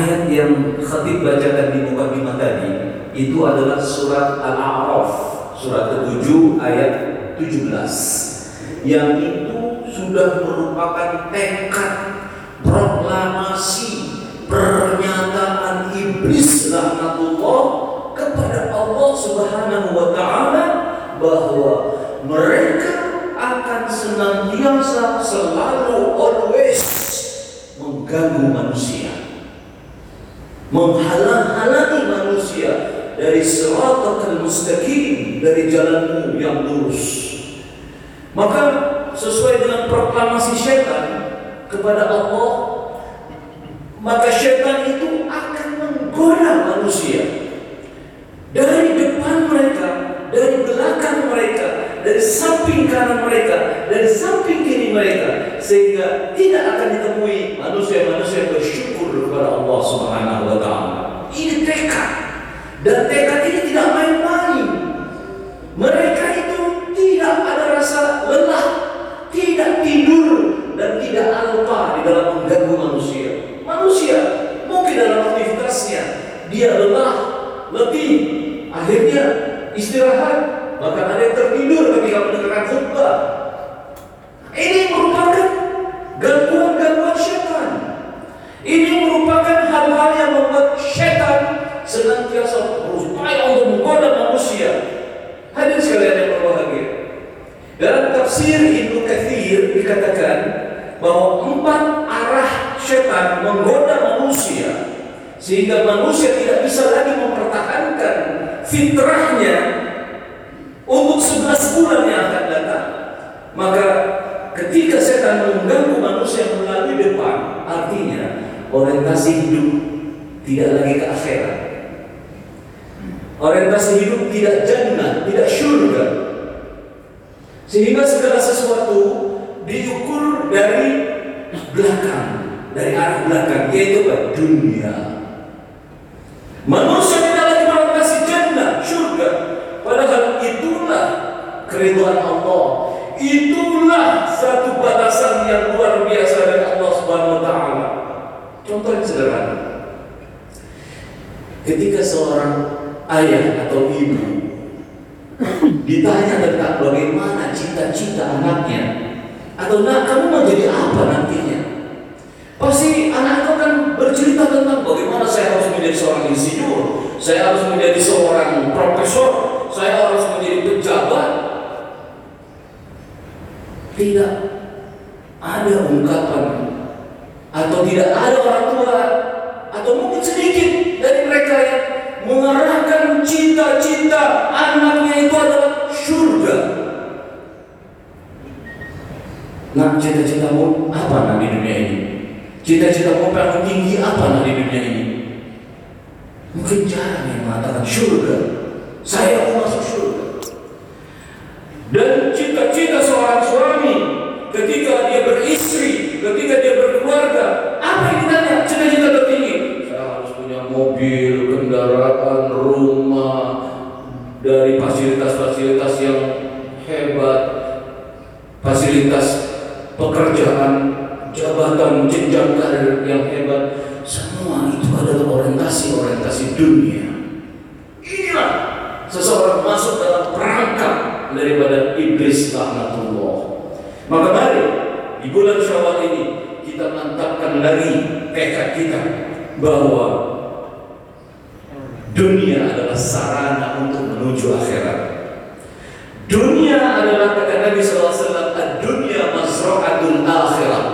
Ayat yang khatib bacakan di bima tadi itu adalah surat Al-A'raf, surat ke-7 ayat 17. Yang itu sudah merupakan tekad proklamasi pernyataan iblis laknatullah kepada Allah Subhanahu wa taala bahwa mereka akan senantiasa selalu always mengganggu manusia menghalang-halangi manusia dari siratal mustaqim dari jalanmu yang lurus. Maka sesuai dengan proklamasi syaitan kepada Allah maka syaitan itu akan menggoda manusia. Dari depan mereka dari belakang mereka dari samping kanan mereka dari samping kiri mereka sehingga tidak akan ditemui manusia-manusia bersyukur kepada Allah Subhanahu wa taala ini tekad dan tekad ini tidak main-main mereka itu tidak ada rasa lelah tidak tidur dan tidak alpa di dalam mengganggu manusia manusia mungkin dalam aktivitasnya dia lelah letih akhirnya istirahat bahkan ada yang tertidur ketika mendengarkan khutbah ini merupakan gangguan-gangguan syaitan ini merupakan hal-hal yang membuat syaitan senantiasa berupaya untuk menggoda manusia hadir sekalian yang berbahagia dalam tafsir Ibnu Katsir dikatakan bahwa empat arah syaitan menggoda manusia sehingga manusia tidak bisa lagi mempertahankan fitrahnya untuk 11 bulan yang akan datang. Maka ketika setan mengganggu manusia melalui depan, artinya orientasi hidup tidak lagi ke akhirat. Orientasi hidup tidak jannah, tidak syurga. Sehingga segala sesuatu diukur dari belakang, dari arah belakang, yaitu apa? Dunia. Manusia tidak lagi berorientasi jannah, syurga. Padahal itulah keriduan Allah. Itulah satu batasan yang luar biasa dari Allah Subhanahu wa taala. Contoh yang sederhana. Ketika seorang ayah atau ibu. Ditanya tentang bagaimana cita-cita anaknya. Atau nak kamu mau jadi apa nantinya? Pasti anak itu kan bercerita tentang bagaimana saya harus menjadi seorang insinyur saya harus menjadi seorang profesor saya harus menjadi pejabat. Tidak ada ungkapan atau tidak ada orang tua atau mungkin sedikit dari mereka yang cita-cita anaknya itu adalah surga. Nah, cita-citamu apa nah di dunia ini? Cita-citamu paling tinggi apa nah di dunia ini? Mungkin jarang yang mengatakan surga. Saya mau masuk surga. Dan pekerjaan, jabatan, jenjang karir yang hebat, semua itu adalah orientasi-orientasi dunia. Inilah seseorang masuk dalam perangkap daripada iblis laknatullah. Maka mari di bulan Syawal ini kita mantapkan lagi tekad kita bahwa dunia adalah sarana untuk menuju akhirat. Dunia adalah kata Nabi SAW, dunia mazra'atul akhirat.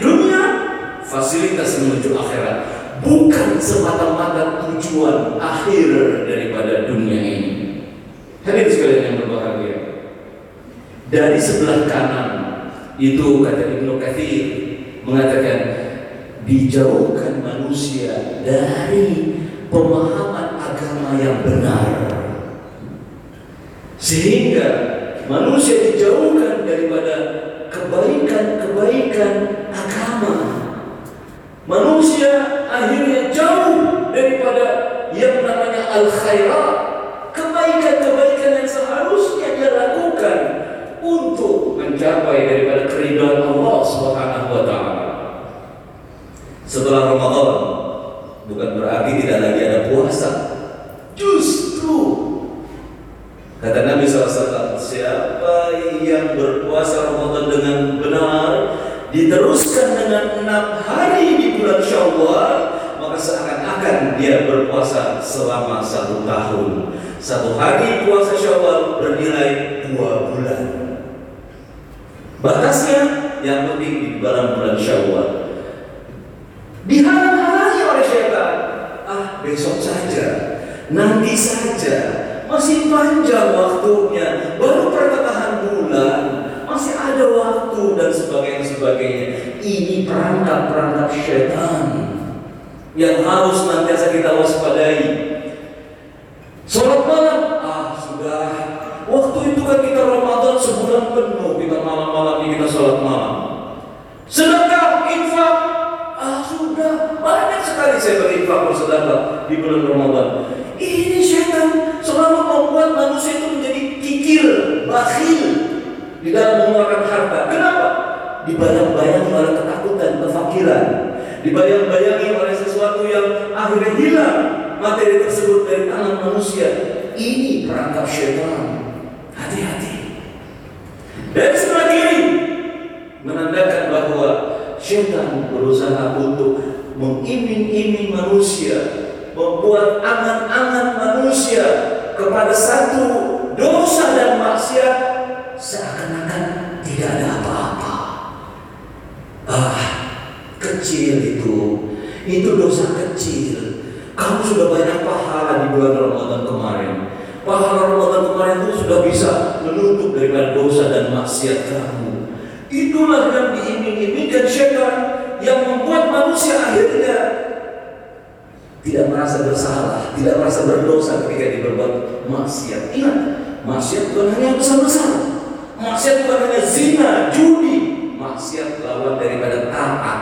Dunia fasilitas menuju akhirat, bukan semata-mata tujuan akhir daripada dunia ini. Hadirin sekalian yang berbahagia. Dari sebelah kanan itu kata Ibnu Katsir mengatakan dijauhkan manusia dari pemahaman agama yang benar sehingga manusia dijauhkan daripada kebaikan-kebaikan agama manusia akhirnya jauh daripada yang namanya al-khairat kebaikan-kebaikan yang seharusnya dia lakukan untuk mencapai daripada keridhaan Allah Subhanahu wa taala. Setelah Ramadan bukan berarti tidak ada puasa. Justru kata Nabi SAW, siapa yang berpuasa Ramadan dengan benar, diteruskan dengan enam hari di bulan Syawal, maka seakan-akan dia berpuasa selama satu tahun. Satu hari puasa Syawal bernilai dua bulan. Batasnya yang penting di dalam bulan Syawal. Dihalang-halangi oleh syaitan. Ah, besok saja, nanti saja, masih panjang waktunya, baru pertengahan bulan, masih ada waktu dan sebagainya sebagainya. Ini perangkap-perangkap syaitan yang harus nantiasa kita waspadai. Sholat malam, ah sudah. Waktu itu kan kita Ramadan sebulan penuh kita malam-malam ini kita sholat malam. Sedekah, infak, ah sudah banyak sekali saya berinfak bersedekah di bulan Ramadan. Ini selalu membuat manusia itu menjadi kikir, bakhil di dalam mengeluarkan harta. Kenapa? Dibayang-bayangi oleh ketakutan, kefakiran, dibayang-bayangi oleh sesuatu yang akhirnya hilang materi tersebut dari tangan manusia. Ini perangkap syaitan. Hati-hati. Dari sebelah kiri menandakan bahwa syaitan berusaha untuk mengiming-iming manusia, membuat angan-angan manusia kepada satu bukan hanya yang besar-besar. Maksiat bukan hanya zina, judi. Maksiat lawan daripada taat.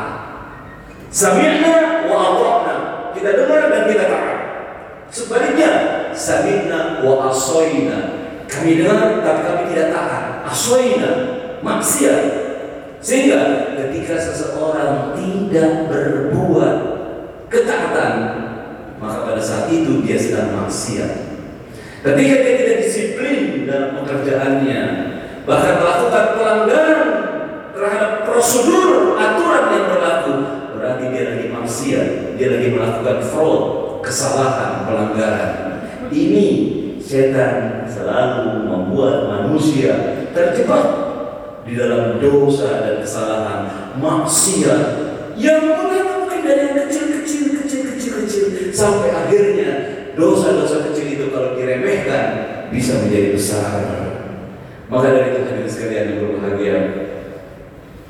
Sami'na wa. Kita dengar dan kita taat. Sebaliknya, sami'na wa asoina. Kami dengar tapi kami tidak taat. Asoina, maksiat. Sehingga ketika seseorang tidak berbuat ketaatan, maka pada saat itu dia sedang maksiat. Ketika dia tidak disiplin dalam pekerjaannya, bahkan melakukan pelanggaran terhadap prosedur aturan yang berlaku, berarti dia lagi maksiat, dia lagi melakukan fraud, kesalahan, pelanggaran. Ini setan selalu membuat manusia terjebak di dalam dosa dan kesalahan, maksiat yang mulai mungkin dari yang kecil-kecil, kecil-kecil, kecil sampai akhirnya dosa-dosa kecil itu kalau diremehkan bisa menjadi besar. Maka dari itu hadirin sekalian yang berbahagia,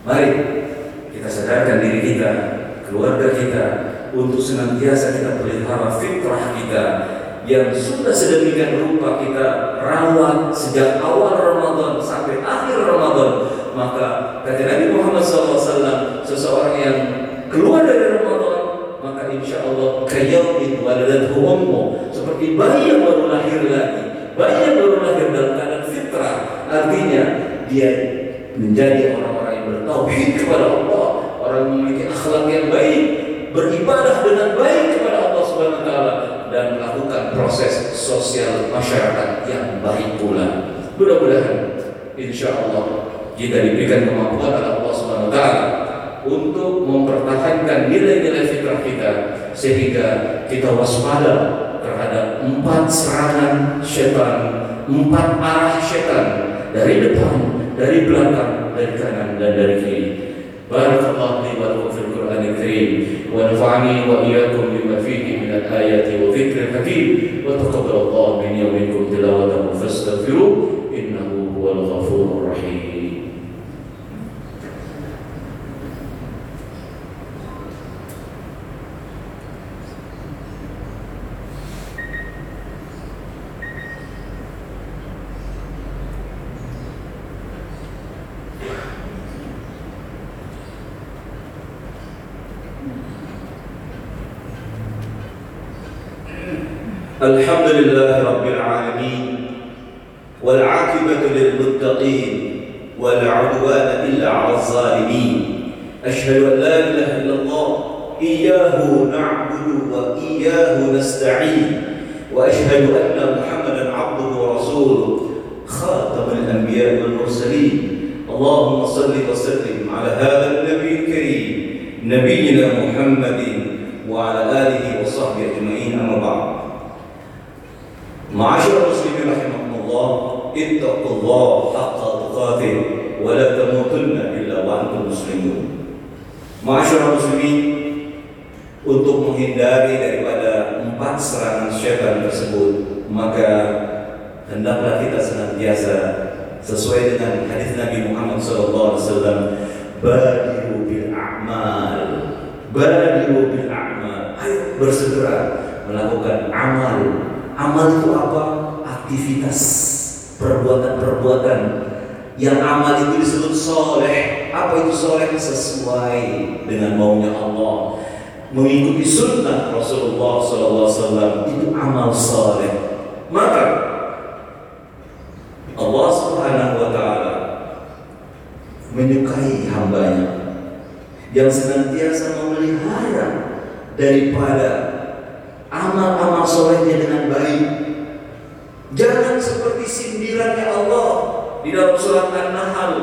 mari kita sadarkan diri kita, keluarga kita, untuk senantiasa kita pelihara fitrah kita yang sudah sedemikian rupa kita rawat sejak awal Ramadan sampai akhir Ramadan maka kata Nabi Muhammad SAW seseorang yang keluar dari Ramadan maka insya Allah kayaumin waladathu ummu seperti bayi yang baru lahir lagi bayi yang baru lahir dalam keadaan fitrah artinya dia menjadi orang-orang yang bertauhid kepada Allah orang yang memiliki akhlak yang baik beribadah dengan baik kepada Allah Subhanahu wa taala dan melakukan proses sosial masyarakat yang baik pula. Mudah-mudahan insya Allah kita diberikan kemampuan oleh Allah Subhanahu wa taala untuk mempertahankan nilai-nilai fitrah kita sehingga kita waspada empat serangan setan, empat arah setan dari depan, dari belakang, dari kanan dan dari kiri. Barakallahu li wa lakum fil Qur'anil Karim. Wa nafa'ani wa iyyakum bima fihi min al-ayati wa dhikril hakim. Wa taqabbal Allah minni wa minkum tilawatahu fastaghfiruh الحمد لله رب العالمين والعاقبة للمتقين ولا عدوان إلا على الظالمين. أشهد أن لا إله إلا الله إياه نعبد وإياه نستعين. وأشهد أن محمدا عبده ورسوله خاتم الأنبياء والمرسلين. اللهم صل وسلم على هذا النبي الكريم نبينا محمد وعلى آله وصحبه أجمعين أما بعد. معاشر المسلمين رحمكم الله اتقوا الله حق تقاته ولا تموتن إلا وأنتم مسلمون معاشر المسلمين untuk menghindari daripada empat serangan syaitan tersebut maka hendaklah kita senantiasa sesuai dengan hadis Nabi Muhammad SAW badiru bil a'mal badiru bil a'mal ayo bersegera melakukan amal amal itu apa? Aktivitas perbuatan-perbuatan. Yang amal itu disebut soleh. Apa itu soleh? Sesuai dengan maunya Allah. Mengikuti sunnah Rasulullah SAW itu amal saleh. Maka Allah Subhanahu Wa Taala menyukai hambanya. Yang senantiasa memelihara daripada amal-amal solehnya dengan baik. Jangan seperti sindirannya Allah di dalam surat An-Nahl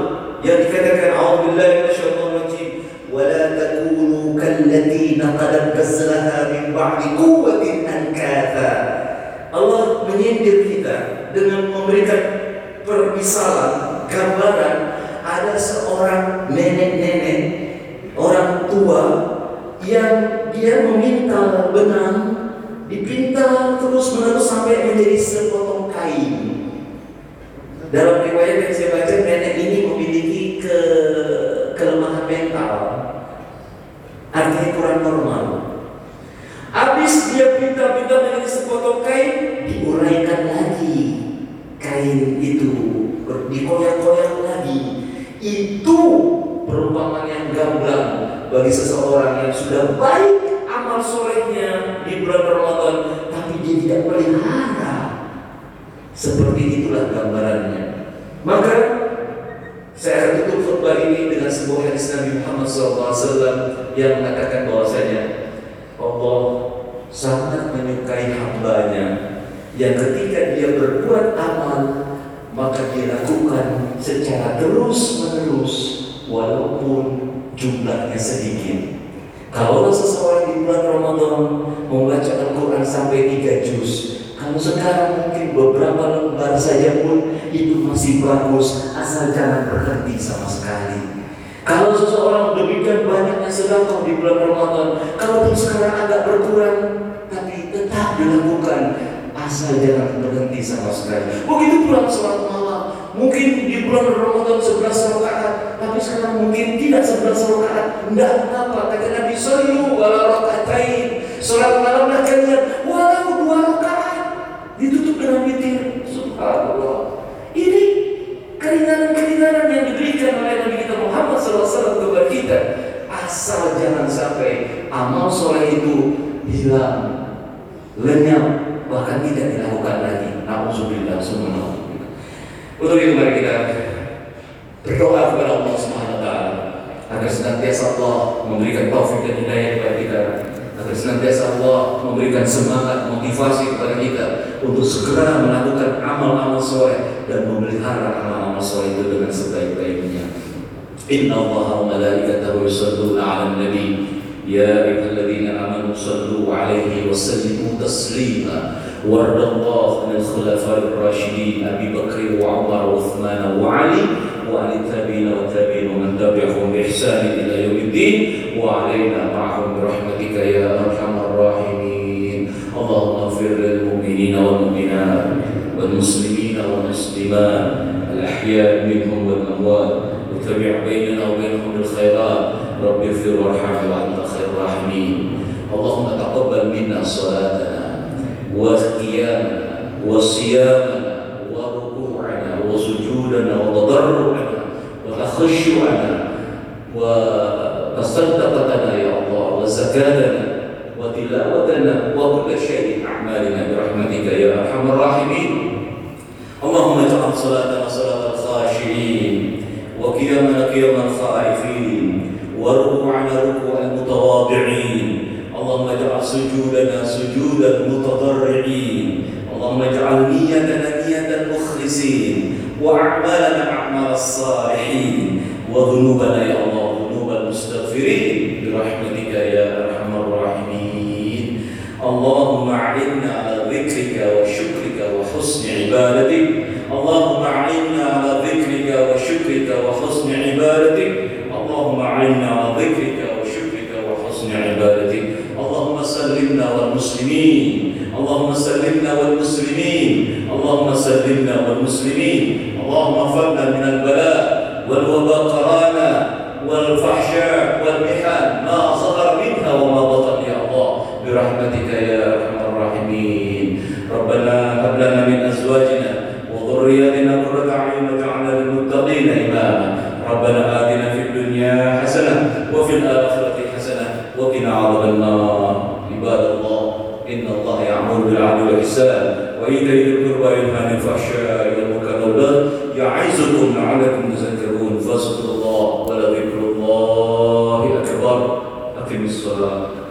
yang dikatakan A'udzubillahi minasyaitonirrajim ولا takunu kallati naqadat kasraha min ba'di قوة أنكاثا. Allah menyindir kita dengan memberikan permisalan gambaran ada seorang nenek-nenek orang tua yang dia meminta benang gamblang bagi seseorang yang sudah baik amal solehnya di bulan Ramadan, tapi dia tidak pelihara. Seperti itulah gambarannya. Maka saya akan tutup khutbah ini dengan sebuah hadis Nabi Muhammad SAW yang mengatakan bahwasanya Allah sangat menyukai hambanya yang ketika dia berbuat amal maka dia lakukan secara terus menerus walaupun jumlahnya sedikit. Kalau seseorang di bulan Ramadan membaca Al-Quran sampai tiga juz, kalau sekarang mungkin beberapa lembar saja pun itu masih bagus, asal jangan berhenti sama sekali. Kalau seseorang demikian banyaknya sedekah di bulan Ramadan, kalaupun sekarang agak berkurang, tapi tetap dilakukan, asal jangan berhenti sama sekali. Begitu pula sholat malam, mungkin di bulan Ramadan 11 rakaat, tapi sekarang mungkin tidak 11 rakaat. Tidak kenapa? Kata Nabi Sallu wala rakaatain. Sholat malamlah kalian walau dua rakaat ditutup dengan witir. Subhanallah. Ini keringanan-keringanan yang diberikan oleh Nabi kita Muhammad SAW kepada kita. Asal jangan sampai amal soleh itu hilang, lenyap, bahkan tidak dilakukan lagi. Nauzubillah semua. Untuk itu mari kita berdoa kepada Allah Subhanahu wa taala agar senantiasa Allah memberikan taufik dan hidayah kepada kita agar senantiasa Allah memberikan semangat motivasi kepada kita untuk segera melakukan amal-amal soleh dan memelihara amal-amal soleh itu dengan sebaik-baiknya. Inna Allah wa malaikatahu yusalluna nabi ya ayyuhalladzina amanu sallu 'alaihi wa sallimu taslima وارض الله عن الخلفاء الراشدين أبي بكر وعمر وعثمان وعلي وعن التابعين والتابعين ومن تبعهم بإحسان إلى يوم الدين. وعلينا معهم برحمتك يا أرحم الراحمين. اللهم اغفر للمؤمنين والمؤمنات والمسلمين والمسلمات الأحياء منهم والأموات. وتبع بيننا وبينهم بالخيرات رب اغفر وارحم خير الراحمين اللهم تقبل منا صلاتنا وقيامنا وصيامنا وركوعنا وسجودنا وتضرعنا وتخشعنا وصدقتنا يا الله وزكاتنا وتلاوتنا وكل شيء أعمالنا برحمتك يا أرحم الراحمين. اللهم اجعل صلاتنا صلاة الخاشعين وقيامنا قيام الخائفين وركوعنا ركوع المتواضعين. اللهم اجعل سجودنا سجود المتضرعين اللهم اجعل نيتنا نية المخلصين وأعمالنا أعمال الصالحين. وذنوبنا يا الله ذنوب المستغفرين. برحمتك يا أرحم الراحمين. اللهم أعنا على ذكرك وشكرك وحسن عبادتك. rahmatika ya